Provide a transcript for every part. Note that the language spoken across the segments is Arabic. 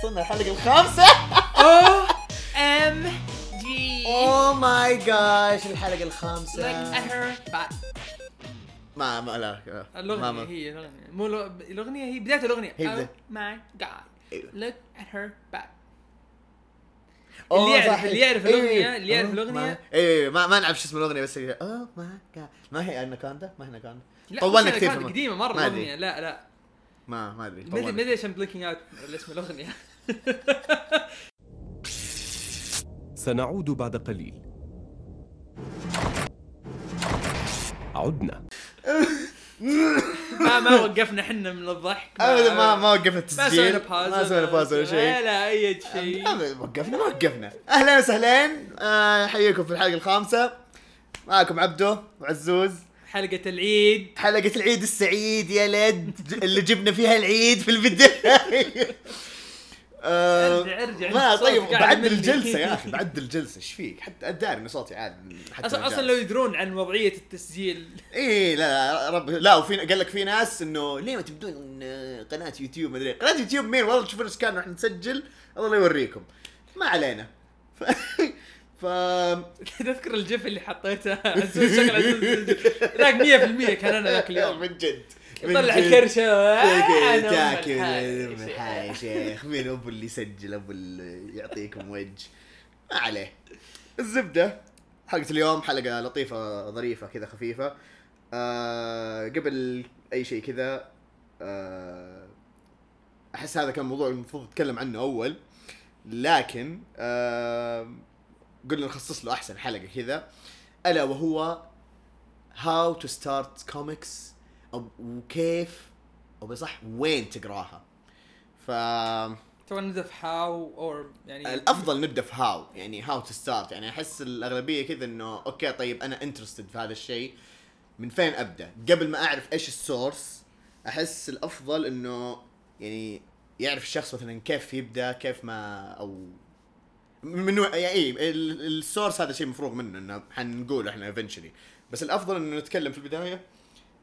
وصلنا الحلقة الخامسة. OMG oh my gosh الحلقة look الخامسه at her butt. ما ما لا ما- الاغنيه هي الأغنية. مو الأغنية هي بداية الأغنية. هي oh god. أيوة. look at her butt. أوه، اللي يعرف-. اللي يعرف إيه، الأغنية- اللي يعرف أوه، الأغنية. ما- ما نعرف شو اسم الأغنية بس oh my god ما هي أناكوندا؟ ما هي أناكوندا. طولنا كثير قديمة مرة. الأغنية. لا لا. ما ما أدري. ما ادري ما طولنا. ادري عشان blanking out اسم الأغنية. سنعود بعد قليل. عدنا. ما ما وقفنا إحنا من الضحك ابدا ما ما وقفنا ما التسجيل سوينا pause ما سوينا pause ولا شيء. ولا أي شيء. وقفنا ما وقفنا. أهلا وسهلين آه، حييكم في الحلقة الخامسة. معكم عبدو وعزوز. حلقة العيد. حلقة العيد السعيد يا لد اللي جبنا فيها العيد في البداية. آه، ارجع ارجع ما طيب بعدل يمل. الجلسة يا أخي بعدل الجلسة إيش فيك؟ حتى اداري ان صوتي عادي حتى أصلا أصلا لو يدرون عن وضعية التسجيل. اي لا رب لا وفي قال لك في ناس إنه ليه ما تبدون قناة يوتيوب مدري قناة يوتيوب مين؟ والله تشوفون إيش كان راح نسجل الله لا يوريكم. ما علينا. ف... ف... تذكر الجيف اللي حطيته ذاك 100% كان أنا ذاك اليوم. من جد. يطلع أم تاكل يا شيخ. مين أبو اللي يسجل أبو اللي يعطيكم وجه. ما عليه. الزبدة حلقة اليوم حلقة لطيفة ظريفة كذا خفيفة. آه قبل أي شيء كذا آه أحس هذا كان موضوع المفروض نتكلم عنه أول. لكن آه قلنا نخصص له أحسن حلقة كذا. ألا وهو how to start comics وكيف أو بصح وين تقراها. ف تو ندف how or يعني الأفضل نبدا في how يعني how to start يعني أحس الأغلبية كذا إنه okay طيب أنا interested في هذا الشيء. من فين أبدأ؟ قبل ما أعرف إيش ال source أحس الأفضل إنه يعني يعرف الشخص مثلا كيف يبدأ كيف ما أو من يعني اي ال- source هذا شيء مفروغ منه إنه حنقول إحنا eventually بس الأفضل إنه نتكلم في البداية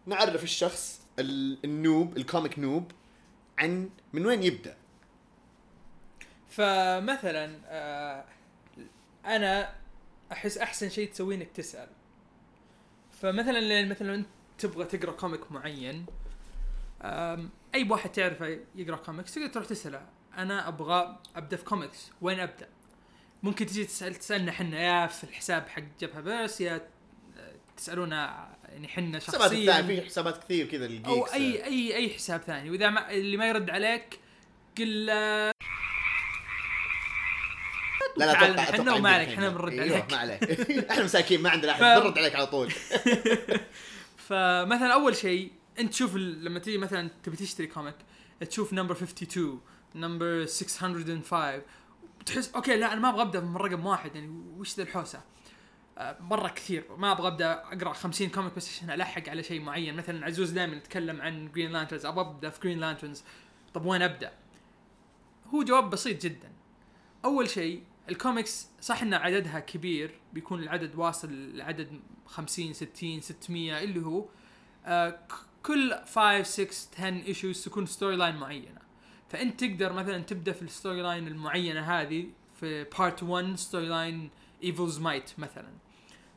نعرف الشخص ال- ال noob ال comic noob عن من وين يبدأ. فمثلا آه أنا أحس أحسن شيء تسويه إنك تسأل. فمثلا مثلا أنت تبغى تقرأ comic معين أي واحد تعرفه يقرأ كوميكس تقدر تروح تسأله. أنا أبغى أبدأ في كوميكس وين أبدأ؟ ممكن تجي تسال تسألنا حنا يا في الحساب حق جبهة بيرس يا تسألونا يعني حنا حسابات شخصيا الثاني في حسابات كثير كذا أو اي اي أي حساب ثاني. وإذا ما اللي ما يرد عليك قل لا. لا أتوقع حنا أتوقع وما عليك، الحين. حنا بنرد أيوه، عليك. ما عليك. إحنا مساكين ما عندنا أحد. بنرد عليك على طول. فمثلا أول شيء أنت تشوف لما تيجي مثلا تبي تشتري comic تشوف number 52 number 605 تحس okay لا أنا ما أبغى أبدأ من رقم واحد يعني وش ذا الحوسة؟ مره كثير. ما أبغى أبدأ أقرأ 50 comic بس عشان ألحق على شيء معين. مثلا عزوز دائما يتكلم عن Green Lanterns أبغى أبدأ في Green Lanterns طب وين أبدأ؟ هو جواب بسيط جدا. أول شيء الكوميكس صح إن عددها كبير بيكون العدد واصل لعدد 50 60 600 اللي هو آه، كل 5 6 10 issues تكون story line معينة. فأنت تقدر مثلا تبدأ في ال story line المعينة هذه في part 1 story line Evil's Might مثلا.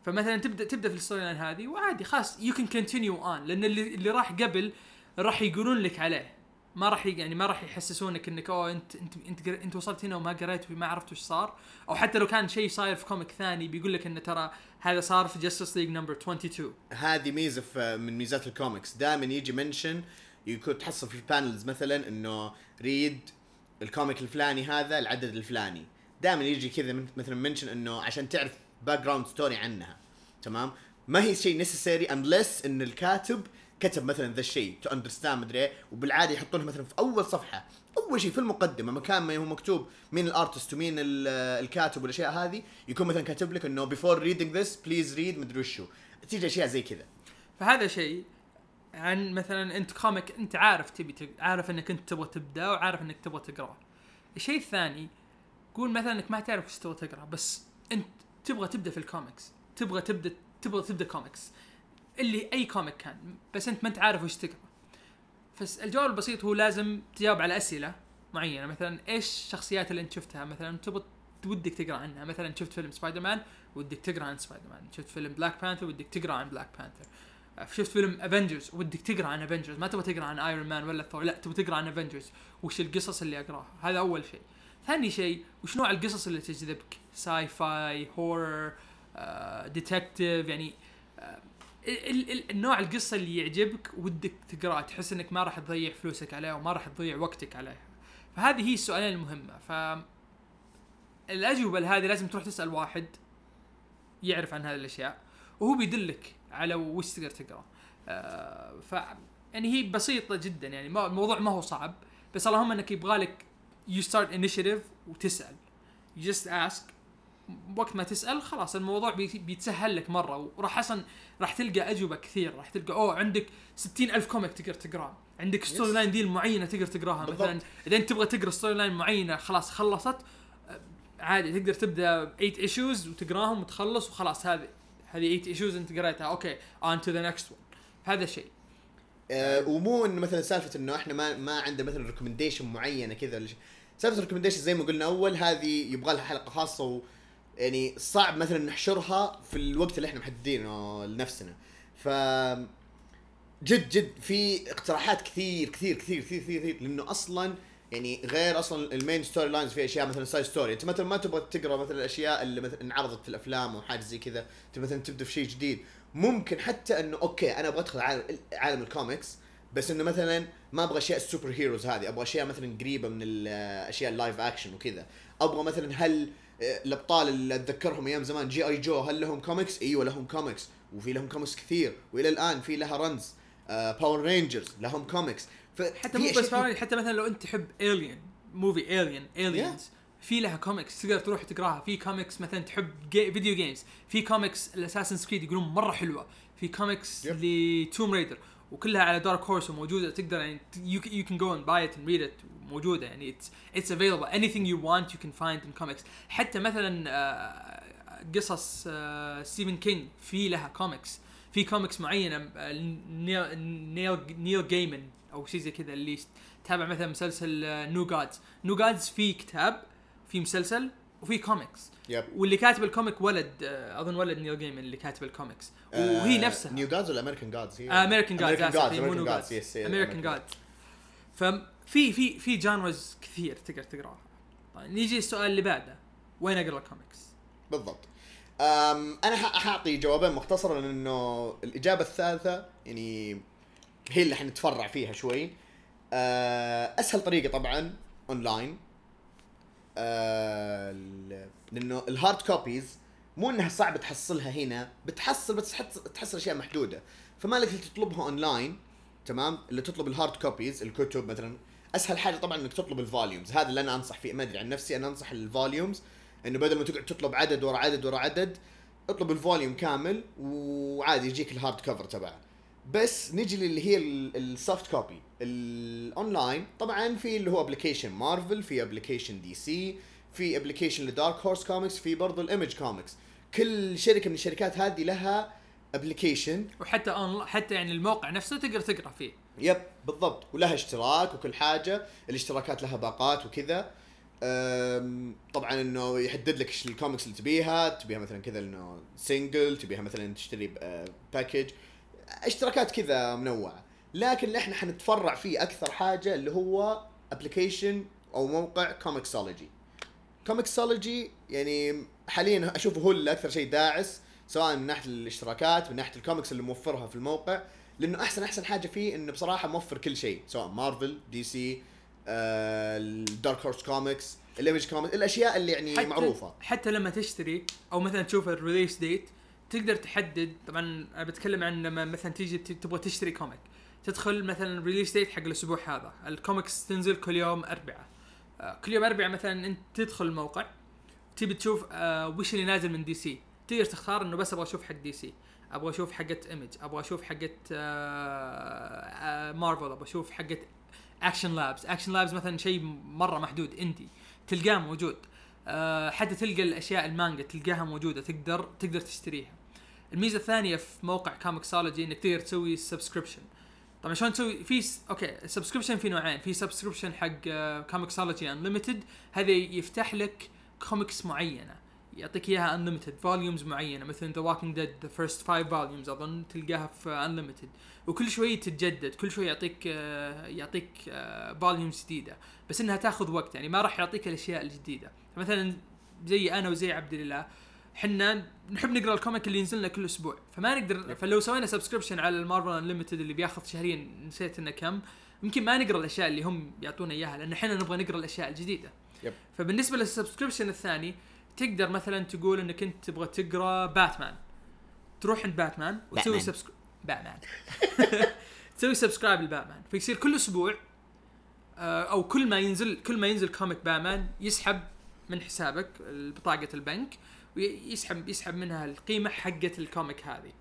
فمثلا تبدا تبدأ في ال story line هذه وعادي خلاص you can continue on لأن اللي اللي راح قبل راح يقولون لك عليه. ما راح يعني ما راح يحسسونك إنك أوه انت انت أنت, أنت وصلت هنا وما قريت وما عرفت وش صار. أو حتى لو كان شيء صاير في comic ثاني بيقول لك انه ترى هذا صار في Justice League number 22 هذه ميزة من ميزات الكوميكس دائما يجي mention يكون تحصل في ال panels مثلا إنه read ال comic الفلاني هذا العدد الفلاني. دائما يجي كذا مثلا mention إنه عشان تعرف background story عنها تمام ما هي شيء necessary unless إن الكاتب كتب مثلا ذا الشيء to understand مدري وبالعادة يحطونه مثلا في أول صفحة أول شيء في المقدمة مكان ما هو مكتوب مين ال artist ومين ال- الكاتب والأشياء هذه يكون مثلا كاتب لك إنه before reading this please read مدري وشو تيجي أشياء زي كذا فهذا شيء عن مثلا أنت comic أنت عارف تبي. عارف إنك أنت تبغى تبدأ وعارف إنك تبغى تقراه. الشيء الثاني قول مثلا إنك ما تعرف وش تبغى تقرأ بس أنت تبغى تبدأ في الكوميكس، تبغى تبدا تبغى تبدأ كوميكس اللي أي comic كان. بس أنت ما أنت عارف وش تقرأ. فالجواب البسيط هو لازم تجاوب على أسئلة معينة. مثلا إيش الشخصيات اللي أنت شفتها؟ مثلا تبغى ودك تقرأ عنها. مثلا شفت فيلم سبايدر مان ودك تقرأ عن سبايدر مان شفت فيلم Black Panther ودك تقرأ عن Black Panther شفت فيلم Avengers ودك تقرأ عن Avengers ما تبغى تقرأ عن Iron Man ولا ثور لا تبغى تقرأ عن Avengers وش القصص اللي أقراها؟ هذا أول شيء. ثاني شيء وش نوع القصص اللي تجذبك؟ sci-fi horror ديتكتيف يعني آه، ال- ال- النوع القصة اللي يعجبك ودك تقرأه تحس إنك ما راح تضيع فلوسك عليه وما راح تضيع وقتك عليها. فهذه هي السؤالين المهمة. ف الأجوبة لهذه لازم تروح تسأل واحد يعرف عن هذه الأشياء وهو بيدلك على وش تقدر تقرأ. آه ف يعني هي بسيطة جدا يعني الموضوع ما هو صعب بس اللهم إنك يبغالك you start initiative وتسأل. You just ask. وقت ما تسأل خلاص الموضوع بي- بيتسهل لك مرة. وراح أصلا راح تلقى أجوبة كثير. راح تلقى أوه عندك ستين ألف comic تقدر تقرأه. عندك story line دي معينة تقدر تقرأها. بالضبط. مثلا إذا انت تبغى تقرأ story line معينة خلاص خلصت عادي تقدر تبدأ 8 issues وتقراهم وتخلص وخلاص. هذه هذه 8 issues أنت قريتها. okay on to the next one هذا شيء. آه ومو انه مثلا سالفة إنه إحنا ما ما عندنا مثلا recommendation معينة كذا سالفة ال recommendation زي ما قلنا أول هذه يبغى لها حلقة خاصة و يعني صعب مثلا نحشرها في الوقت اللي إحنا محددينه لنفسنا. ف جد جد في اقتراحات كثير كثير كثير كثير كثير, كثير لأنه أصلا يعني غير أصلا ال main story lines في أشياء مثلا side story أنت مثلا ما تبغى تقرأ مثلا الأشياء اللي مثلا انعرضت في الأفلام أو حاجة زي كذا. تبغى مثلا تبدأ في شيء جديد. ممكن حتى إنه okay أنا أبغى أدخل عالم عالم الكوميكس بس إنه مثلا ما أبغى أشياء ال superheroes هذه أبغى أشياء مثلا قريبة من الاشياء ال live action وكذا. أبغى مثلا هل آه، الأبطال اللي أتذكرهم أيام زمان G.I. Joe هل لهم كوميكس؟ إيوه لهم كوميكس وفي لهم كوميكس كثير. وإلى الآن في لها runs Power Rangers لهم كوميكس حتى مو بس حتى مثلا لو أنت تحب alien movie Alien Aliens في لها كوميكس تقدر تروح تقراها. في كوميكس مثلا تحب جي video games في comics ال Assassin's Creed يقولون مرة حلوة. في comics Yep. ل Tomb Raider وكلها على Dark Horse وموجودة. تقدر يعني you you can go and buy it and read it موجودة يعني. it's it's available anything you want you can find in comics حتى مثلا آه، قصص آه، Stephen King في لها كوميكس في كوميكس معينة آه، Neil Neil Neil Gaiman أو شيء زي كذا اللي تابع مثلا مسلسل New Gods New Gods في كتاب في مسلسل وفي comics yep واللي كاتب ال comic ولد آه، أظن ولد Neil Gaiman اللي كاتب الكوميكس وهي نفسها. New Gods ولا American Gods هي American Gods American Gods امريكان Gods ففي في في genres كثير تقدر تقراها. طيب نيجي السؤال اللي بعده. وين أقرأ الكوميكس؟ بالضبط. أم أنا حاعطي جوابين مختصرا لأنه الإجابة الثالثة يعني هي اللي حنتفرع فيها شوي. أه، أسهل طريقة طبعا اونلاين ال- لأنه ال hard copies مو إنها صعب تحصلها هنا بتحصل بس تحصل أشياء محدودة. فما لك تطلبها اونلاين تمام؟ اللي تطلب ال hard copies الكتب مثلا. أسهل حاجة طبعا إنك تطلب ال volumes هذا اللي أنا أنصح فيه. ما أدري عن نفسي أنا أنصح ال volumes إنه بدل ما تقعد تطلب عدد ورا عدد ورا عدد اطلب ال volume كامل وعادي يجيك ال hard cover تبعه. بس نجي للي هي ال soft copy ال online طبعا في اللي هو application Marvel في application DC في application ل Dark Horse Comics في برضه ال Image Comics كل شركة من الشركات هذه لها application وحتى on حتى يعني الموقع نفسه تقدر تقرأ فيه. yep بالضبط. ولها اشتراك وكل حاجة. الاشتراكات لها باقات وكذا. طبعا إنه يحدد لك إيش الكوميكس اللي تبيها. تبيها مثلا كذا إنه single تبيها مثلا تشتري package اشتراكات كذا منوعة. لكن إحنا حنتفرع فيه أكثر حاجة اللي هو application أو موقع ComiXology ComiXology يعني حاليا اشوفه هو اللي أكثر شيء داعس سواء من ناحية الاشتراكات من ناحية الكوميكس اللي موفرها في الموقع. لأنه أحسن أحسن حاجة فيه إنه بصراحة موفر كل شيء سواء Marvel DC ال Dark Horse Comics ال Image Comics الأشياء اللي يعني حتى معروفة. حتى لما تشتري أو مثلا تشوف ال release date تقدر تحدد طبعا أنا بتكلم عن لما مثلا تيجي تبغى تشتري comic تدخل مثلا ال release date حق الأسبوع هذا الكوميكس تنزل كل يوم اربعاء آه، كل يوم اربعاء مثلا أنت تدخل الموقع تبي تشوف آه وش اللي نازل من DC تقدر تختار إنه بس أبغى أشوف حق DC أبغى أشوف حقت Image أبغى أشوف حقت آه آه مارفل أبغى أشوف حقت Action Labs Action Labs مثلا شيء مرة محدود indie تلقاه موجود. حتى تلقى الأشياء المانجا تلقاها موجودة تقدر تقدر تشتريها. الميزة الثانية في موقع ComiXology إنك تقدر تسوي subscription طبعا شلون تسوي؟ في س... okay ال subscription في نوعين. في subscription حق ComiXology Unlimited هذا يفتح لك كوميكس معينة. يعطيك إياها unlimited volumes معينة. مثلا The Walking Dead the first five volumes أظن تلقاها في Unlimited وكل شوي تتجدد. كل شوي يعطيك آه، يعطيك volumes جديدة. بس إنها تاخذ وقت. يعني ما راح يعطيك الأشياء الجديدة. مثلا زي أنا وزي عبد الله حنا نحب نقرأ ال comic اللي ينزل لنا كل أسبوع. فما نقدر فلو سوينا subscription على ال Marvel Unlimited اللي بياخذ شهريا نسيت إنه كم يمكن ما نقرأ الأشياء اللي هم يعطونا إياها لأن إحنا نبغى نقرأ الأشياء الجديدة. yep. فبالنسبة لل subscription الثاني تقدر مثلا تقول إنك أنت تبغى تقرأ باتمان تروح عند باتمان وتسوي. subscribe Batman تسوي subscribe ل Batman فيصير كل أسبوع آه، أو كل ما ينزل كل ما ينزل comic باتمان يسحب من حسابك بطاقة البنك. ويسحب يسحب منها القيمة حقت ال comic هذه.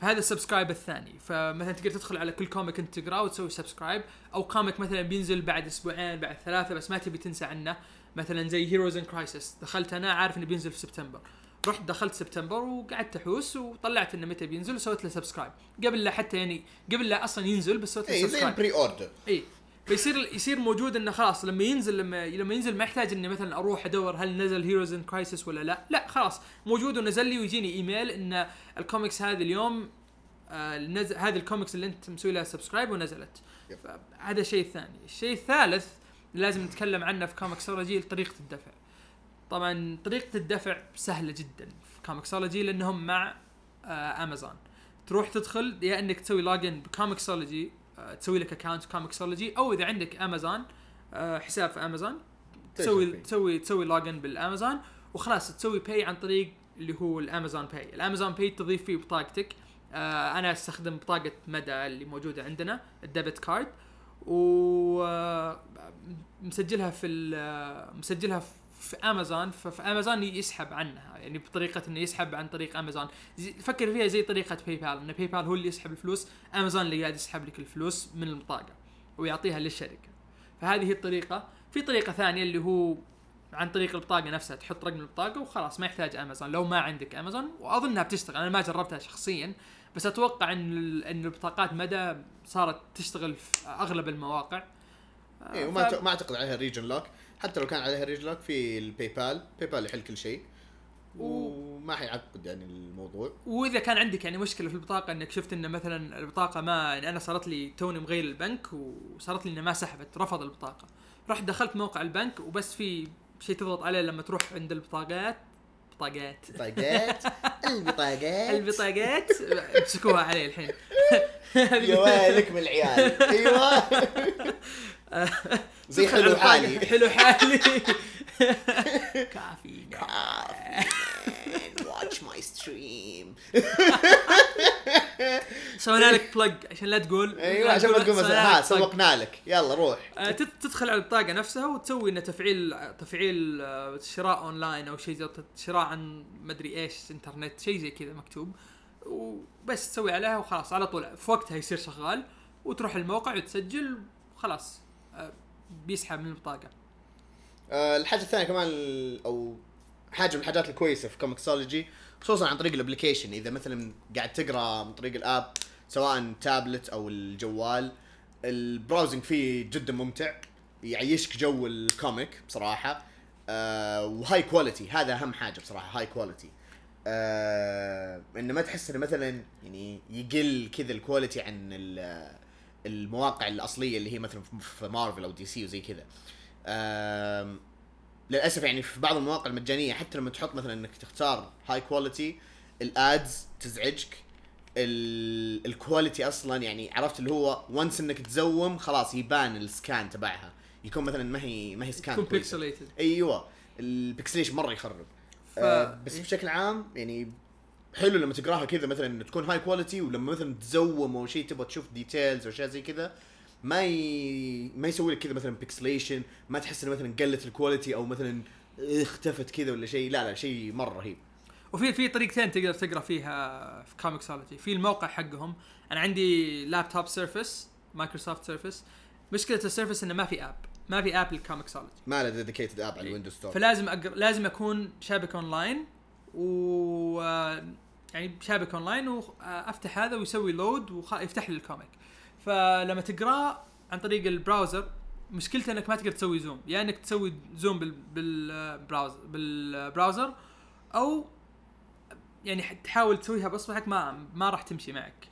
فهذا ال subscribe الثاني. فمثلا تقدر تدخل على كل comic أنت تقرأه وتسوي subscribe. أو comic مثلا بينزل بعد أسبوعين بعد ثلاثة بس ما تبي تنسى عنه. مثلا زي Heroes in Crisis دخلت أنا عارف إنه بينزل في سبتمبر. رحت دخلت سبتمبر وقعدت أحوس وطلعت إنه متى بينزل وسويت له subscribe. قبل لا حتى يعني قبل لا أصلا ينزل بس سويت له اي زي subscribe. ال pre-order اي فيصير يصير موجود إنه خلاص لما ينزل لما لما ينزل ما يحتاج إني مثلا أروح أدور هل نزل Heroes in Crisis ولا لا. لا خلاص موجود ونزل لي ويجيني إيميل إن الكوميكس هذه اليوم آه نزل هذه الكوميكس اللي أنت مسوي لها subscribe ونزلت. هذا شيء ثاني. الشيء الثالث لازم نتكلم عنه في ComiXology طريقة الدفع. طبعا طريقة الدفع سهلة جدا في ComiXology لأنهم مع آه امازون تروح تدخل يا إنك تسوي login ب ComiXology تسوي لك account ComiXology أو إذا عندك امازون آه حساب في امازون تسوي. تسوي تسوي login بال Amazon وخلاص تسوي pay عن طريق اللي هو ال Amazon Pay ال Amazon Pay تضيف فيه بطاقتك آه أنا أستخدم بطاقة مدى اللي موجودة عندنا ال debit card و آه، مسجلها في آه، مسجلها في امازون ففي امازون يسحب عنها يعني بطريقة إنه يسحب عن طريق امازون فكر فيها زي طريقة PayPal ان PayPal هو اللي يسحب الفلوس امازون اللي قاعد يسحب لك الفلوس من البطاقه ويعطيها للشركة. فهذه هي الطريقة. في طريقة ثانية اللي هو عن طريق البطاقة نفسها تحط رقم البطاقة وخلاص ما يحتاج امازون لو ما عندك امازون وأظنها بتشتغل أنا ما جربتها شخصيا بس أتوقع إن إن البطاقات مدى صارت تشتغل في أغلب المواقع. اي وما ف- ما أعتقد عليها region lock حتى لو كان عليها region lock في ال PayPal PayPal يحل كل شيء. وما حيعقد يعني الموضوع. وإذا كان عندك يعني مشكلة في البطاقة إنك شفت إن مثلا البطاقة ما يعني أنا صارت لي توني مغير البنك وصارت لي إنها ما سحبت رفض البطاقة. رحت دخلت موقع البنك وبس في شيء تضغط عليه لما تروح عند البطاقات بطاقات. بطاقات. البطاقات. البطاقات. امسكوها علي الحين. يا ويلك من العيال. أيوه. زي تدخل حلو حالي. حلو حالي. كافي. watch my stream سوينا لك plug عشان لا تقول. أيوه عشان ما تقول مثلا ها. سوقنا لك. يلا روح. آه، تد- تدخل على البطاقه نفسها وتسوي انه تفعيل تفعيل آه، شراء اونلاين أو شيء زي شراء عن مدري إيش انترنت شيء زي كذا مكتوب. وبس تسوي عليها وخلاص على طول. في وقتها يصير شغال. وتروح الموقع وتسجل وخلاص. آه، بيسحب من البطاقة. آه، الحاجة الثانية كمان أو حاجة من الحاجات الكويسة في ComiXology خصوصا عن طريق ال application إذا مثلا قاعد تقرأ من طريق ال app سواء تابلت أو الجوال ال browsing فيه جدا ممتع يعيشك جو ال comic بصراحة. آه و high quality هذا أهم حاجة بصراحة high quality آه إنه ما تحس إنه مثلا يعني يقل كذا ال quality عن المواقع الأصلية اللي هي مثلا في مارفل أو DC وزي كذا للأسف يعني في بعض المواقع المجانية حتى لما تحط مثلا إنك تختار high quality ال ads تزعجك ال- quality أصلا يعني عرفت اللي هو once إنك تزوم خلاص يبان ال scan تبعها يكون مثلا ما هي ما هي scan تكون. pixelated أيوه ال pixelation مرة يخرب ف- آه بس إيه. بشكل عام يعني حلو لما تقراها كذا مثلا تكون high quality ولما مثلا تزوم أو شيء تبغى تشوف details أو اشياء زي كذا ما ي... ما يسوي لك كذا مثلا pixelation ما تحس إنه مثلا قلت ال quality أو مثلا اختفت كذا ولا شيء لا لا شيء مرة رهيب. وفي في طريقتين تقدر تقرأ فيها في ComiXology في الموقع حقهم. أنا عندي laptop Surface Microsoft Surface مشكلة ال Surface إنه ما في app ما في app لل ComiXology ما له dedicated app على ال Windows Store فلازم أقر... لازم أكون شابك اونلاين و يعني شابك أونلاين وافتح هذا ويسوي load ويفتح لي ال comic. فلما تقراه عن طريق ال browser مشكلته إنك ما تقدر تسوي zoom. يا إنك تسوي zoom بال بال browser بال browser أو يعني تحاول تسويها باصبعك ما ما راح تمشي معك.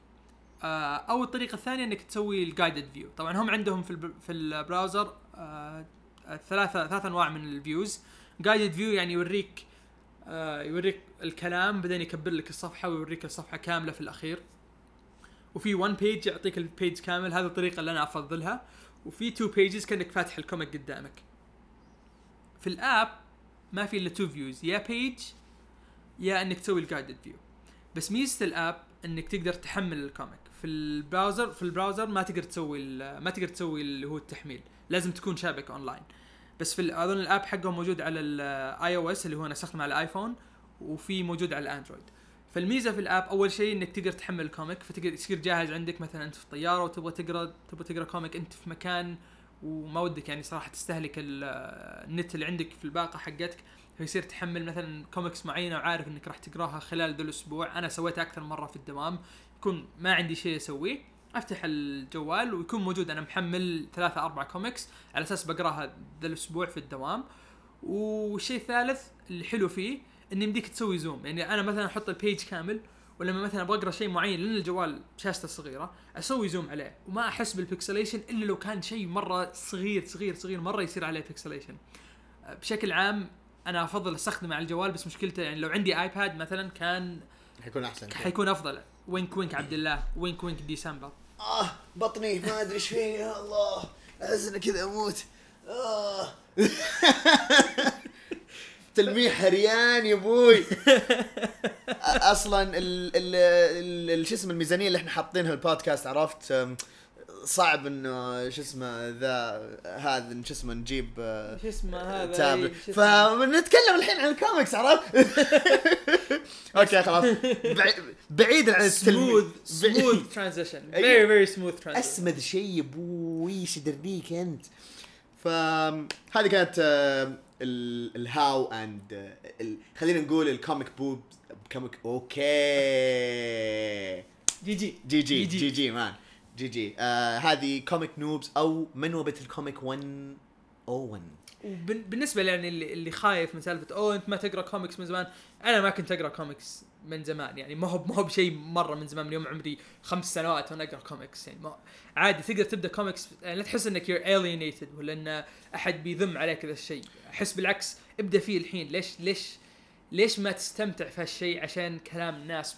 آه، أو الطريقة الثانية إنك تسوي ال guided view طبعا هم عندهم في في ال browser آه، ثلاثة ثلاث أنواع من ال views guided view يعني يوريك آه، يوريك الكلام بعدين يكبر لك الصفحة ويوريك الصفحة كاملة في الأخير. وفي 1 page يعطيك ال page كامل هذه الطريقة اللي أنا أفضلها. وفي 2 pages كأنك فاتح ال comic قدامك. في ال app ما في إلا 2 views يا page يا إنك تسوي ال guided view بس ميزة ال app إنك تقدر تحمل ال comic في ال browser في ال browser ما تقدر تسوي ما تقدر تسوي اللي هو التحميل. لازم تكون شابك اونلاين بس في اظن ال app حقه موجود على ال iOS اللي هو أنا أستخدمه على ال iPhone وفي موجود على ال Android. فالميزة في ال app أول شيء إنك تقدر تحمل ال comic فتقدر يصير جاهز عندك مثلا انت في الطيارة وتبغى تقرا تبغى تقرأ comic أنت في مكان وما ودك يعني صراحة تستهلك ال- النت اللي عندك في الباقة حقتك. فيصير تحمل مثلا كوميكس معينة وعارف إنك راح تقراها خلال ذا الأسبوع. أنا سويتها أكثر مرة في الدوام يكون ما عندي شيء أسويه. أفتح الجوال ويكون موجود. أنا محمل ثلاثة أربعة كوميكس على أساس بقرأها ذا الأسبوع في الدوام. والشيء الثالث اللي حلو فيه إن يمديك تسوي zoom. يعني أنا مثلا أحط ال page كامل ولما مثلا أبغى أقرأ شيء معين لأن الجوال شاشته صغيرة أسوي zoom عليه. وما أحس بال pixelation إلا لو كان شيء مرة صغير صغير صغير مرة يصير عليه pixelation بشكل عام أنا أفضل أستخدمه على الجوال بس مشكلته يعني لو عندي ايباد مثلا كان حيكون أحسن. حيكون أفضل. وينك وينك عبد الله؟ وينك وينك ديسمبر. آه بطني ما أدري إيش فيني يا الله أحس إني كذا أموت. آه. تلميح هريان يا أبوي. أصلا ال ال ال- شو اسمه الميزانية اللي إحنا حاطينها البودكاست عرفت؟ أم، صعب إنه شو اسمه ذا هذا شو اسمه نجيب آه، شو اسمه هذا؟ تابلت إيه،؟ فنتكلم الحين عن الكوميكس عرفت؟ أوكي خلاص. بع- بعيدا عن سموث بعيد- سموث ترانزيشن. فيري فيري سموث ترانزيشن أسمد شيء يا أبوي إيش يدريك أنت. فهذه كانت آه، ال- الهاو اند آه، خلينا نقول الكوميك بوب كوميك أوكي. جي جي. جي جي جي جي. مان جي جي. آه هذه كوميك نوبز أو منوبة الكوميك 101 وبالنسبه يعني اللي, خايف من سالفة أوه أنت ما تقرأ كوميكس من زمان. أنا ما كنت أقرأ كوميكس من زمان يعني ما هو ما هو بشيء مرة من زمان من يوم عمري خمس سنوات وأنا أقرأ كوميكس يعني ما عادي تقدر تبدأ كوميكس يعني لا تحس إنك you're alienated ولا إن أحد بيذم عليك ذا الشيء. أحس بالعكس ابدأ فيه الحين. ليش ليش ليش ما تستمتع في هالشيء عشان كلام الناس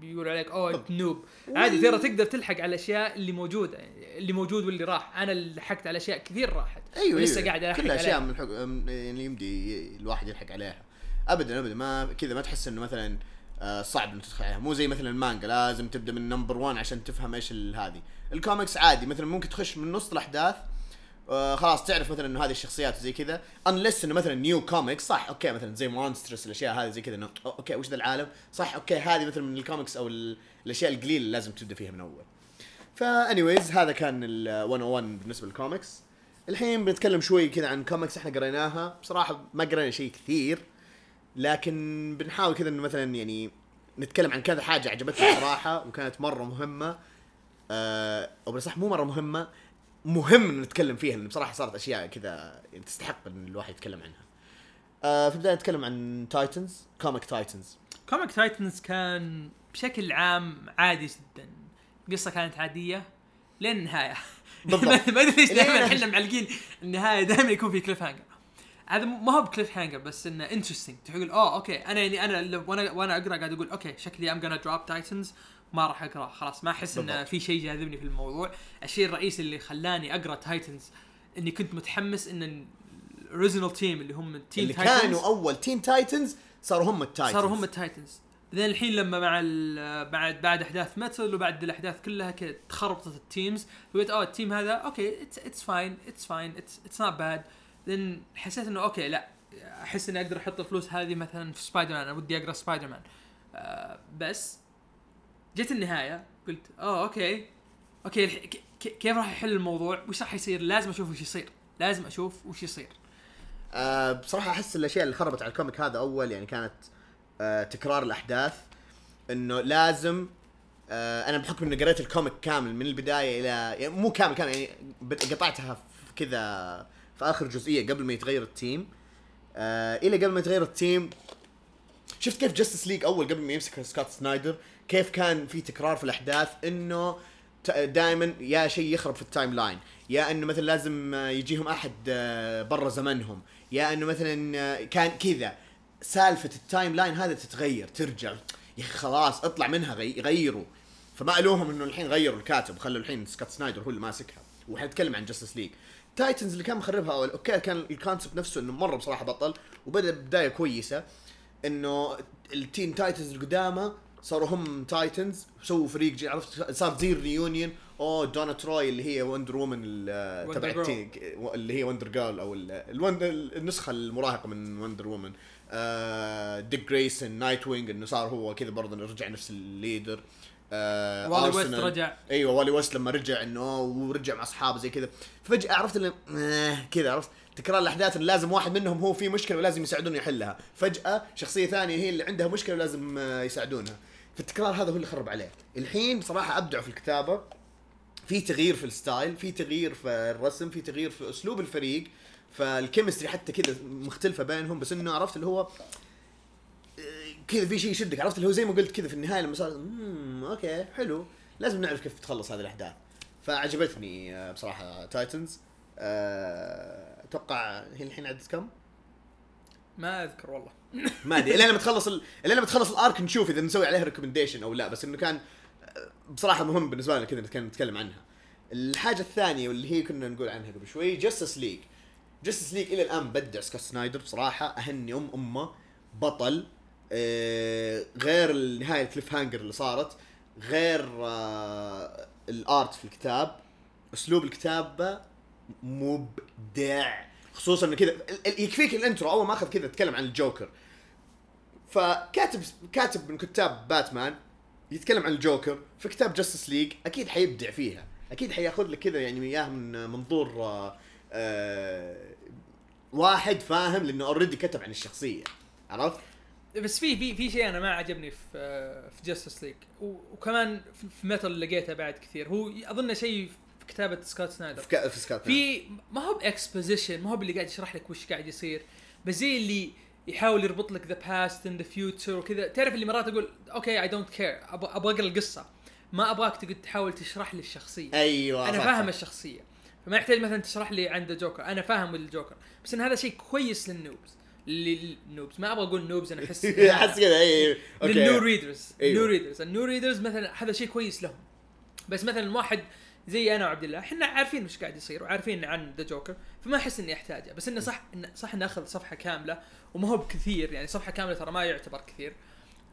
بيقولوا عليك أوه انت noob. عادي ترى تقدر تلحق على الأشياء اللي موجودة يعني اللي موجود واللي راح. أنا اللي لحقت على أشياء كثير راحت. أيوه ولسه أيوة. قاعد ألحق كلها أشياء. من الحق يعني يمدي الواحد يلحق عليها. ابدا ابدا. ما كذا ما تحس إنه مثلا آه، صعب إنك تدخل عليها. مو زي مثلا المانجا لازم تبدأ من number 1 عشان تفهم إيش هذه. الكوميكس عادي مثلا ممكن تخش من نص الأحداث آه خلاص تعرف مثلا إنه هذه الشخصيات وزي كذا unless إنه مثلا new comics صح okay مثلا زي monsters الأشياء هذه زي كذا إنه okay وش ذا العالم؟ صح okay هذه مثلا من الكوميكس أو ال- الأشياء القليلة اللي لازم تبدأ فيها من أول. فا anyways هذا كان ال 101 بالنسبة للكوميكس الحين بنتكلم شوي كذا عن كوميكس إحنا قريناها. بصراحة ما قرينا شيء كثير لكن بنحاول كذا إنه مثلا يعني نتكلم عن كذا حاجة عجبتنا صراحة وكانت مرة مهمة. آه أو بالصح مو مرة مهمة. مهم ان نتكلم فيها لأن بصراحة صارت أشياء كذا تستحق إن الواحد يتكلم عنها. آه في البداية نتكلم عن Titans comic Titans comic Titans كان بشكل عام عادي جدا. القصة كانت عادية لين النهاية. بالضبط. ما أدري ليش دائما إحنا معلقين النهاية دائما يكون في cliffhanger هذا ما هو ب cliffhanger بس إنه interesting تقول أوه okay أنا يعني أنا وأنا وأنا أقرأ قاعد أقول okay شكلي I'm gonna drop Titans ما راح أقرأ خلاص ما أحس انه. في شيء جاذبني في الموضوع. الشيء الرئيسي اللي خلاني أقرأ Titans إني كنت متحمس إن ال original team اللي هم team اللي كانوا أول Teen Titans صاروا هم ال Titans صاروا هم ال Titans بعدين الحين لما مع ال- بعد بعد أحداث Metal وبعد الأحداث كلها كذا تخربطت ال teams قلت أوه ال team هذا okay it's fine it's fine it's not bad لأن حسيت إنه okay لا أحس إني أقدر أحط الفلوس هذه مثلا في سبايدر مان أنا ودي أقرأ سبايدر مان آه بس جت النهاية قلت أوه okay. okay كيف راح يحل الموضوع؟ وش راح يصير؟ لازم أشوف وش يصير. لازم أشوف وش يصير. آه بصراحة أحس الأشياء اللي خربت على ال comic هذا أول يعني كانت آه تكرار الأحداث. إنه لازم آه أنا بحكم إني قريت ال comic كامل من البداية إلى يعني مو كامل كامل يعني قطعتها في كذا في آخر جزئية قبل ما يتغير ال team. آه إلى قبل ما يتغير ال team شفت كيف Justice League أول قبل ما يمسك Scott Snyder؟ كيف كان في تكرار في الأحداث إنه دائما يا شيء يخرب في ال timeline. يا إنه مثلا لازم يجيهم أحد آه، برا زمنهم. يا إنه مثلا آه، كان كذا. سالفة ال timeline هذا تتغير ترجع. يا أخي خلاص اطلع منها غي- غيروا. فالمهم إنه الحين غيروا الكاتب. وخلوا الحين Scott Snyder هو اللي ماسكها. وحنتكلم عن Justice League Titans اللي كان مخربها أول okay كان ال concept نفسه إنه مرة بصراحة بطل وبدأ بداية كويسة. إنه ال Teen Titans القدامى صاروا هم Titans سووا فريق GG عرفت؟ صار زي ال reunion أو Donna Troy اللي هي Wonder Woman ال- Wonder تبع Girl. ال teen اللي هي Wonder Girl أو النسخة المراهقة من Wonder Woman آه Dick Grayson Nightwing إنه صار هو كذا برضه رجع نفس ال leader. آه Wally West. رجع. أيوه Wally West لما رجع إنه ورجع مع أصحابه زي كذا. فجأة عرفت اللي آه كذا عرفت؟ تكرار الأحداث إن لازم واحد منهم هو في مشكلة ولازم يساعدونه يحلها. فجأة شخصية ثانية هي اللي عندها مشكلة ولازم آه، يساعدونها. فالتكرار هذا هو اللي خرب عليه. الحين بصراحه أبدعوا في الكتابة. في تغيير في ال style في تغيير في الرسم في تغيير في أسلوب الفريق. فال chemistry حتى كذا مختلفة بينهم بس إنه عرفت اللي هو آه، كذا في شيء يشدك. عرفت اللي هو زي ما قلت كذا في النهاية لما صار امم okay حلو. لازم نعرف كيف تخلص هذه الأحداث. فعجبتني آه، بصراحة Titans أتوقع هي الحين عدد كم؟ ما أذكر والله ما أدري الا لما تخلص ال... الا لما تخلص ال arc نشوف إذا نسوي عليها recommendation أو لا بس إنه كان بصراحة مهم بالنسبة لنا كذا نتكلم نتكلم عنها. الحاجة الثانية واللي هي كنا نقول عنها قبل شوي جاستس ليج. جاستس ليج إلى الآن بدع سكوت سنايدر بصراحة أهني أم أم بطل آه غير النهايه ال cliffhanger اللي صارت غير آه ال art في الكتاب أسلوب الكتابة مبدع. خصوصا انه كذا يكفيك ال intro أول ما أخذ كذا أتكلم عن الجوكر. فكاتب كاتب من كتاب باتمان يتكلم عن الجوكر في كتاب جاستس ليج أكيد حيبدع فيها. أكيد حيأخذ لك كذا يعني اياه من منظور آه آه واحد فاهم لأنه already كتب عن الشخصية. عرفت؟ بس في في في شيء أنا ما عجبني في في جاستس ليج وكمان في- Metal لقيته بعد كثير. هو أظن شيء كتابة سكوت سنايدر. في, ك... في سكات في ما هو ب exposition ما هو اللي قاعد يشرح لك وش قاعد يصير بس زي اللي يحاول يربط لك the past and the future وكذا. تعرف اللي مرات أقول okay I don't care أبغى أقرأ القصة ما أبغاك تقعد تحاول تشرح لي الشخصية. أيوه أنا صح، فاهم صح. الشخصية فما يحتاج مثلا تشرح لي عن the Joker أنا فاهم الجوكر بس إن هذا شيء كويس لل noobs لل noobs ما أبغى أقول noobs أنا أحس أحس كذا أي أي لل new okay. readers. ال new readers ال new readers مثلا هذا شيء كويس لهم. بس مثلا واحد زي أنا وعبد الله. إحنا عارفين وش قاعد يصير وعارفين عن the Joker فما أحس إني أحتاجه. بس إنه صح إنه صح إنه أخذ صفحة كاملة وما هو بكثير. يعني صفحة كاملة ترى ما يعتبر كثير.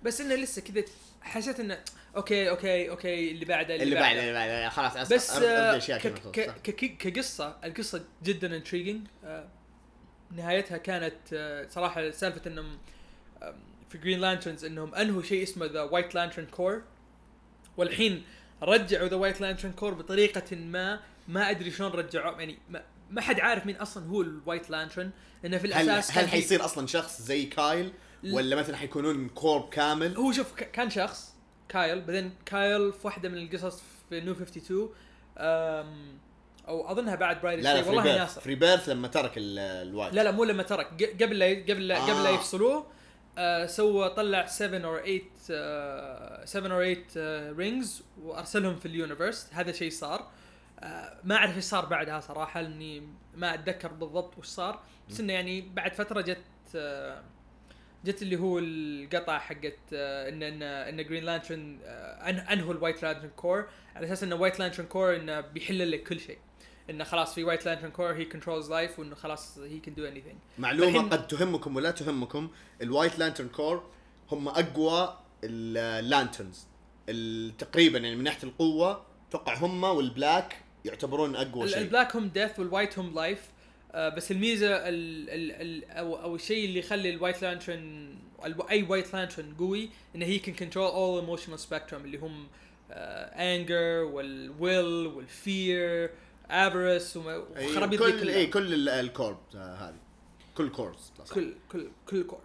بس إنه لسه كذا حسيت إنه okay okay okay اللي بعده اللي بعده اللي بعده. خلاص أس- بس آه، كقصة القصة جدا intriguing نهايتها كانت آه، صراحة سالفة إنهم في Green Lanterns إنهم أنهوا شيء اسمه the White Lantern Corps والحين رجعوا ذا وايت لانترن كور بطريقة ما ما أدري شلون رجعوه يعني ما, ما حد عارف مين أصلا هو الوايت لانترن إنه في هل الأساس هل في- حيصير أصلا شخص زي كايل ولا مثلا حيكونون كورب كامل؟ هو شوف كان شخص كايل بعدين كايل في واحدة من القصص في نيو 52 أم أو أظنها بعد برايد لا لا والله بيرث ناسر فري بيرث لما ترك ال- الوايت. لا لا مو لما ترك قبل لا قبل لا قبل لا آه. يفصلوه. آه سوى طلع 7 or 8 آه 7 or 8 rings وأرسلهم في ال universe هذا شيء صار. آه ما أعرف إيش صار بعدها صراحة لأني ما أتذكر بالضبط وش صار. بس إنه يعني بعد فترة جت آه جت اللي هو القطعه حقت إن إن إن Green Lantern انهوا ال White Lantern Corps على أساس انه White Lantern Corps إنه بيحل لك كل شيء. إنه خلاص في White Lantern Corps he controls life وإنه خلاص he can do anything معلومه قد تهمكم ولا تهمكم ال White Lantern Corps هم أقوى ال Lanterns تقريبا يعني من ناحية القوة أتوقع هم وال Black يعتبرون أقوى شيء. ال Black هم death وال White هم life آه بس الميزة ال ال ال أو أو الشيء اللي يخلي ال White Lantern أي White Lantern قوي إنه he can control all emotional spectrum اللي هم anger وال will وال fear افرس وخرابيط كل كلها. إي كل ال- الكورب آه، هذه. كل كورز كل كل كل كورس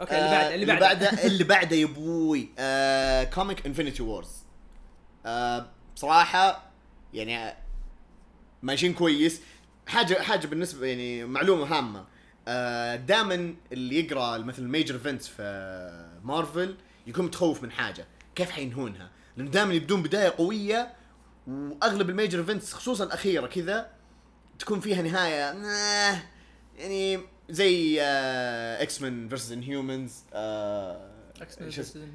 أوكي اللي بعده اللي اللي بعده. اللي بعده يا أبوي آه كوميك انفنتي وورز آه بصراحة يعني ماشيين كويس. حاجة حاجة بالنسبة يعني معلومة هامة. آه دائما اللي يقرأ مثل الميجر ايفنتس في مارفل يكون متخوف من حاجة. كيف حينهونها؟ لأنه دائما يبدون بداية قوية وأغلب ال major events خصوصا الاخيره كذا تكون فيها نهاية آه، يعني زي X-Men versus Inhumans X شو اسمه؟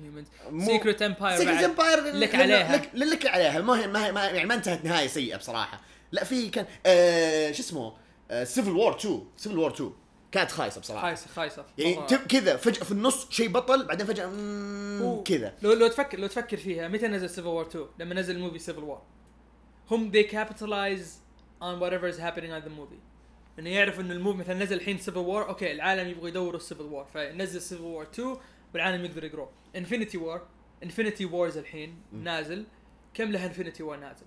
Men Secret Empire Secret Empire لك عليها. لك, لك عليها. ما هي ما هي ما يعني ما انتهت نهاية سيئة بصراحة. لا في كان آه شو اسمه؟ Civil War 2 Civil War 2 كانت خايسة بصراحة. خايسة خايسة. يعني كذا فجأة في النص شيء بطل بعدين فجأة كذا. لو لو تفكر لو تفكر فيها متى نزل Civil War 2 لما نزل ال movie Civil War هم they capitalize on whatever is happening on the movie. إنه يعرفوا ان ال movie مثلا نزل الحين Civil War okay العالم يبغوا يدوروا ال Civil War فنزل Civil War 2 والعالم يقدر يقرو Infinity War Infinity Wars الحين. نازل. كم لها Infinity War نازل؟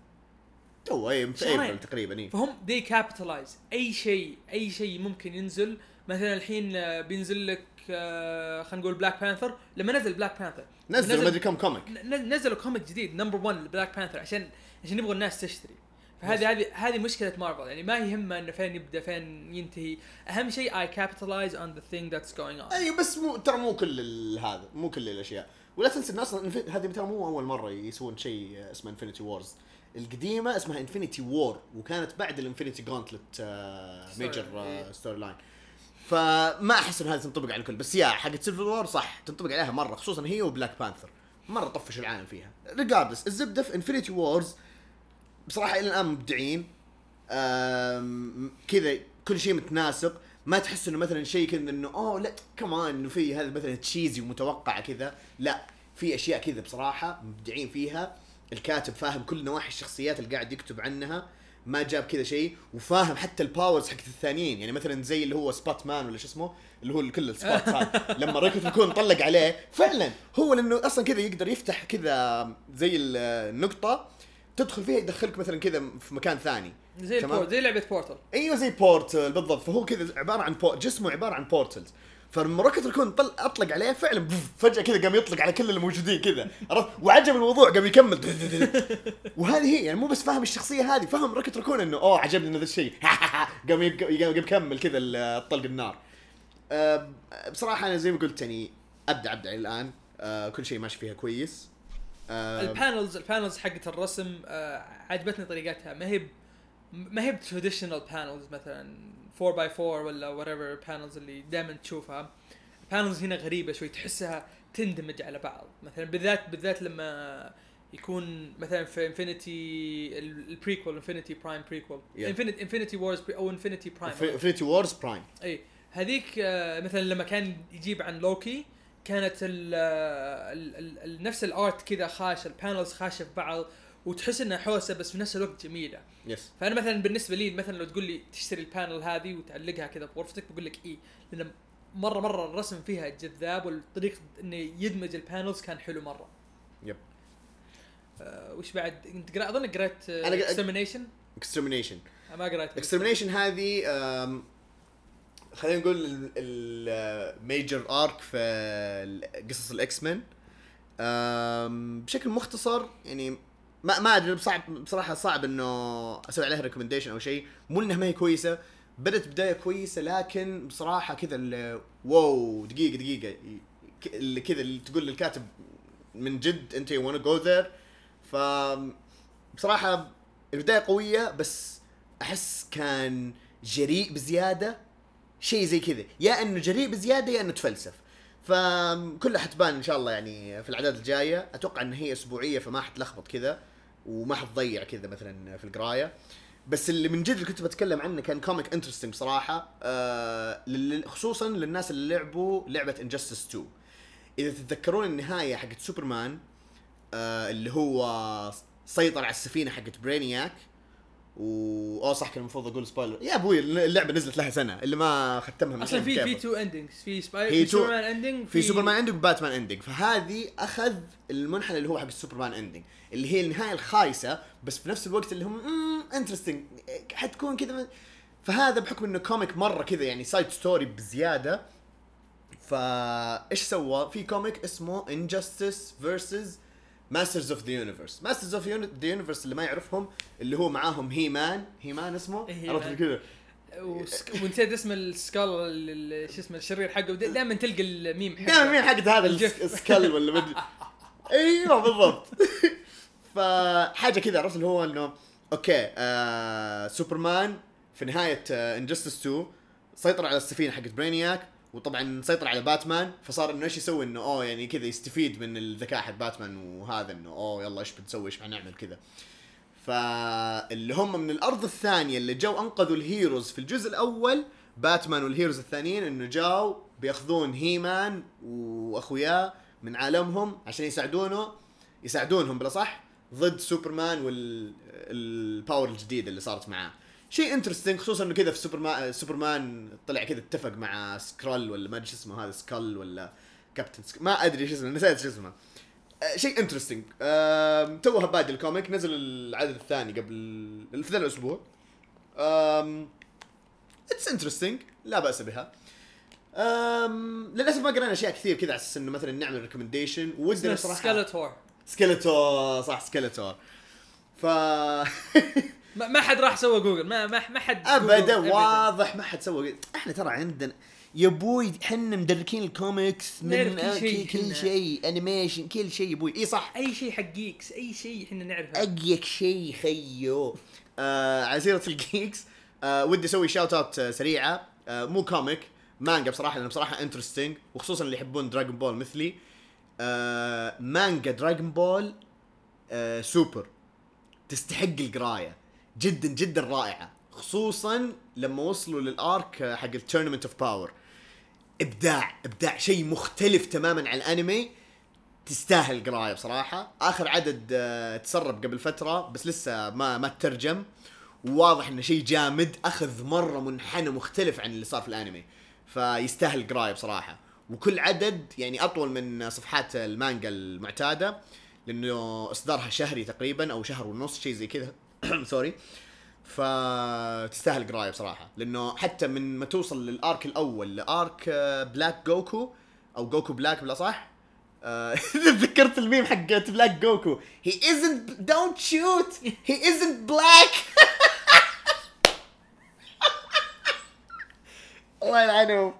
تو اي في تقريبا إي. فهم they capitalize. أي شيء أي شيء ممكن ينزل. مثلا الحين آه، بينزل لك آه، خلينا نقول بلاك بانثر لما نزل بلاك بانثر نزلوا ما أدري كم comic نزلوا comic جديد number 1 لبلاك بانثر عشان عشان يبغوا الناس تشتري. فهذه هذه هذه مشكلة مارفل يعني ما يهمه إنه فين يبدأ فين ينتهي. أهم شيء I capitalize on the thing that's going on أي بس مو ترى مو كل هذا مو كل الأشياء. ولا تنسى إن أصلا هذه ترى مو أول مرة يسوون شيء اسمه Infinity Wars القديمة اسمها Infinity War وكانت بعد ال Infinity Gauntlet major. storyline فما أحس إن هذه تنطبق على الكل بس يا حقت Civil War صح تنطبق عليها مرة خصوصا هي وبلاك بانثر مرة طفش العالم فيها. regardless الزبدة في Infinity Wars بصراحة إلى الآن مبدعين. كذا كل شيء متناسق. ما تحس إنه مثلا شيء كذا إنه أوه لا كمان إنه في هذا مثلا cheesy ومتوقع كذا. لا في أشياء كذا بصراحة مبدعين فيها. الكاتب فاهم كل نواحي الشخصيات اللي قاعد يكتب عنها. ما جاب كذا شيء. وفاهم حتى ال powers حقت الثانيين. يعني مثلا زي اللي هو Spot Man ولا شو اسمه اللي هو كل ال spot هذا لما روكيت يكون طلق عليه فعلا هو لأنه أصلا كذا يقدر يفتح كذا زي النقطة. تدخل فيها يدخلك مثلا كذا في مكان ثاني. زي. البورت زي لعبة بورتل أيوه زي Portal بالضبط. فهو كذا عبارة عن بو... جسمه عبارة عن portals فلما Rocket Raccoon أطلق عليه فعلا فجأة كذا قام يطلق على كل الموجودين كذا. عرفت؟ وعجب الموضوع قام يكمل. وهذه هي يعني مو بس فاهم الشخصية هذه فهم Rocket Raccoon إنه أوه عجبني هذا الشيء. قام يكمل كذا ال- الطلق النار. أه، بصراحة أنا زي ما قلت يعني أبدع أبدع الآن. أه، كل شيء ماشي فيها كويس. البانلز البانلز حقت الرسم آه عجبتني طريقتها. ما هي ما هي traditional panels مثلا 4 by 4 ولا whatever panels اللي دائما تشوفها. ال panels هنا غريبة شوي تحسها تندمج على بعض. مثلا بالذات بالذات لما يكون مثلا في Infinity ال prequel Infinity Prime prequel Yeah. Infinity Infinity Wars أو Infinity Prime Infinity Wars Prime اي هذيك آه، مثلا لما كان يجيب عن لوكي كانت ال ال ال ال نفس ال art كذا خاشه ال panels خاشه في بعض وتحس إنها حوسة بس في نفس الوقت جميلة. Yes فأنا مثلا بالنسبة لي مثلا لو تقول لي تشتري ال panel هذه وتعلقها كذا في غرفتك بقول لك إيه لأن مرة مرة الرسم فيها جذاب والطريقة انه يدمج البانلز كان حلو مرة. Yep آه وش بعد؟ أنت قرأ أظن قرأت- اكسترمينيشن اكسترمينيشن ما قرأت Extermination هذه خلينا نقول ال major arc في قصص ال X-Men بشكل مختصر يعني ما ما أدري صعب بصراحة صعب إنه أسوي عليها recommendation أو شيء. مو إنها ما هي كويسة بدت بداية كويسة لكن بصراحة كذا wow دقيقة دقيقة. اللي كذا اللي تقول للكاتب من جد أنت you go there ف بصراحة البداية قوية بس أحس كان جريء بزيادة. شيء زي كذا. يا إنه جريء بزيادة يا إنه تفلسف. فكلها حتبان إن شاء الله يعني في الأعداد الجاية. أتوقع إن هي أسبوعية فما حتلخبط كذا وما حتضيع كذا مثلا في القراية. بس اللي من جد اللي كنت بتكلم عنه كان كوميك interesting بصراحه آه خصوصا للناس اللي لعبوا لعبة Injustice 2 إذا تتذكرون النهاية حقت سوبرمان آه اللي هو سيطر على السفينة حقت Brainiac و اوه صح كان المفروض أقول spoiler يا أبوي اللعبة نزلت لها سنة اللي ما ختمها من أصلا في في. two endings في هي سباي في two سوبرمان ending في سوبرمان ending وباتمان ending فهذه أخذ المنحنى اللي هو حق السوبرمان ending اللي هي النهاية الخايسة بس في نفس الوقت اللي هم interesting حتكون كذا فهذا بحكم إنه كوميك مرة كذا يعني side story بزيادة. فايش سوى؟ في كوميك اسمه Injustice versus Masters of the Universe Masters of the Universe اللي ما يعرفهم اللي هو معاهم He-Man He-Man اسمه عرفت. كذا ونسيت اسم ال skull ال- ال- شو اسمه الشرير حقه. دائما تلقى الميم حقه. دائما مين حق هذا. ال skull ولا مدري أيوه بالضبط. فحاجه كذا عرفت اللي هو إنه okay آه سوبرمان في نهاية آه Injustice 2 سيطر على السفينة حقت Brainiac وطبعا سيطر على باتمان فصار إنه إيش يسوي؟ إنه أوه يعني كذا يستفيد من الذكاء حق باتمان وهذا إنه أوه يلا إيش بنسوي؟ إيش حنعمل كذا. فاللي هم من الأرض الثانية اللي جو أنقذوا ال heroes في الجزء الأول باتمان وال heroes الثانيين إنه جاوا بيأخذون He-Man وأخوياه من عالمهم عشان يساعدونه يساعدونهم بالأصح ضد سوبرمان وال power الجديدة اللي صارت معاه. شيء interesting خصوصا إنه كذا في سوبرمان سوبرمان طلع كذا اتفق مع سكرول ولا ما أدري شو اسمه هذا skull ولا كابتن سك... ما أدري شو اسمه نسيت شو اسمه. آه، شيء interesting توها بادي الكوميك نزل العدد الثاني قبل في ذا الأسبوع. It's interesting لا بأس بها. أم للأسف ما قرينا أشياء كثير كذا على أساس إنه مثلا نعمل recommendation ودنا صراحة Skeletor Skeletor صح Skeletor ف ما ما حد راح سوى جوجل. ما ما ما حد ابدا. واضح ما حد سوى إحنا ترى عندنا يا أبوي إحنا مدركين الكوميكس من كل شيء كل. شيء animation كل شيء يا أبوي إي صح. أي شيء حق geeks أي شيء إحنا نعرفه. geek شيء خيو. آه على سيره ال geeks آه ودي أسوي shout out آه سريعة. آه مو كوميك مانجا بصراحة لأنه بصراحة interesting وخصوصا اللي يحبون Dragon Ball مثلي. آه مانجا Dragon Ball آه سوبر تستحق القراية. جدا جدا رائعة. خصوصا لما وصلوا لل arc حق ال Tournament of Power إبداع إبداع شيء مختلف تماما عن الأنمي. تستاهل قراية بصراحة. آخر عدد آه، تسرب قبل فترة بس لسه ما ما ترجم وواضح إنه شيء جامد. أخذ مرة منحنى مختلف عن اللي صار في الأنمي. فيستاهل قراية بصراحة. وكل عدد يعني أطول من صفحات المانجا المعتادة. لأنه إصدارها شهري تقريبا أو شهر ونص شيء زي كذا. Sorry فتستاهل قراية بصراحة. لأنه حتى من ما توصل لل arc الأول ل arc آه، Black Goku أو Goku Black بالاصح آه، تذكرت الميم حق Black Goku he isn't don't shoot. He isn't black. الله يلعنهم.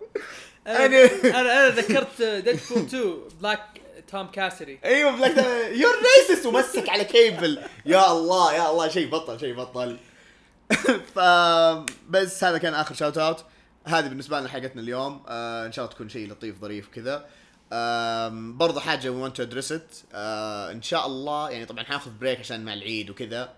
أنا أنا ذكرت Deadpool 2 Black Tom Cassidy. أيوه Black you're racist ومسك على كيبل يا الله يا الله شيء بطل شيء بطل. ف بس هذا كان آخر shout out هذه بالنسبة لنا حلقتنا اليوم. آه إن شاء الله تكون شيء لطيف ظريف كذا. برضه حاجة we want to address it إن شاء الله يعني طبعا حناخذ break عشان مع العيد وكذا.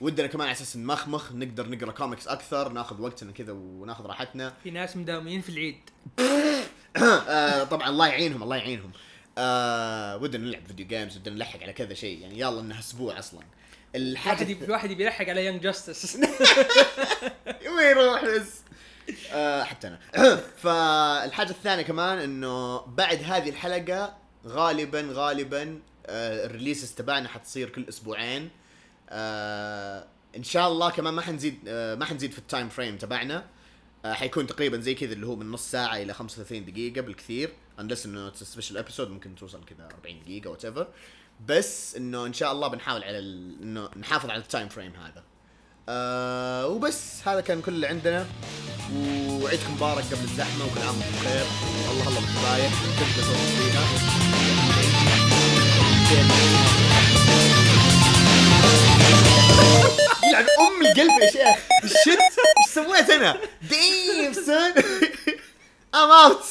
ودنا كمان على أساس نمخمخ نقدر نقرأ كوميكس أكثر ناخذ وقتنا كذا وناخذ راحتنا. في ناس مداومين في العيد. آه طبعا الله يعينهم الله يعينهم. آه ودنا نلعب video games ودنا نلحق على كذا شيء يعني يلا إنها أسبوع أصلا. الحاجة واحد يبي يلحق على Young Justice وين يروح بس؟ آه حتى أنا. فالحاجة الثانية كمان إنه بعد هذه الحلقة غالبا غالبا آه ال releases تبعنا حتصير كل أسبوعين. آه إن شاء الله كمان ما حنزيد آه ما حنزيد في ال time frame تبعنا. آه حيكون تقريبا زي كذا اللي هو من نص ساعة إلى 35 دقيقة بالكثير. Unless انه special episode ممكن توصل كذا 40 دقيقة whatever بس إنه إن شاء الله بنحاول على. إنه نحافظ على ال time frame هذا. آه وبس هذا كان كل اللي عندنا. وعيدكم مبارك قبل الزحمة وكل عام وأنتم بخير. الله الله تبدا صوت فيها يلعن أم القلب يا شيخ. Shit. إيش سويت أنا؟ Damn son I'm out